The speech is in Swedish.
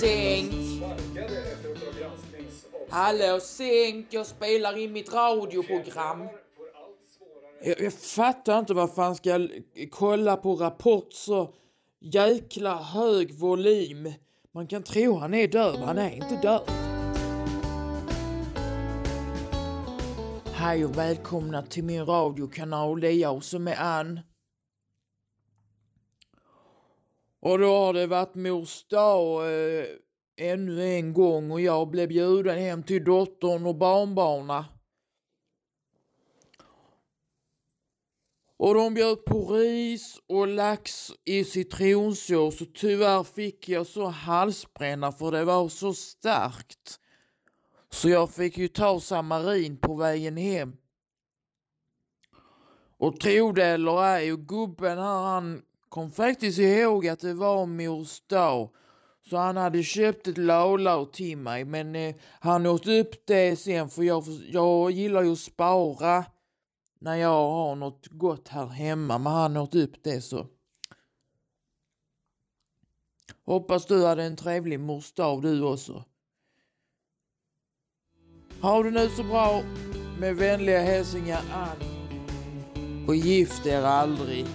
Sänk! Hallå, sänk! Jag spelar in mitt radioprogram. Jag, jag fattar inte vad fan ska jag kolla på Rapport så jäkla hög volym. Man kan tro han är döv, han är inte döv. Hej och välkomna till min radiokanal. Det är jag som är Ann. Och då har det varit mors dag eh, ännu en gång och jag blev bjuden hem till dottern och barnbarna. Och de bjöd på ris och lax i citronsås och tyvärr fick jag så halsbränna för det var så starkt. Så jag fick ju ta samarin på vägen hem. Och tro det eller ej, och gubben här han kom faktiskt ihåg att det var mors dag. Så han hade köpt ett laulau till mig men eh, han åt upp det sen för jag, jag gillar ju att spara när jag har något gott här hemma men han åt upp det så. Hoppas du hade en trevlig mors dag du också. Ha det nu så bra. Med vänliga hälsningar Ann. Och gift er aldrig.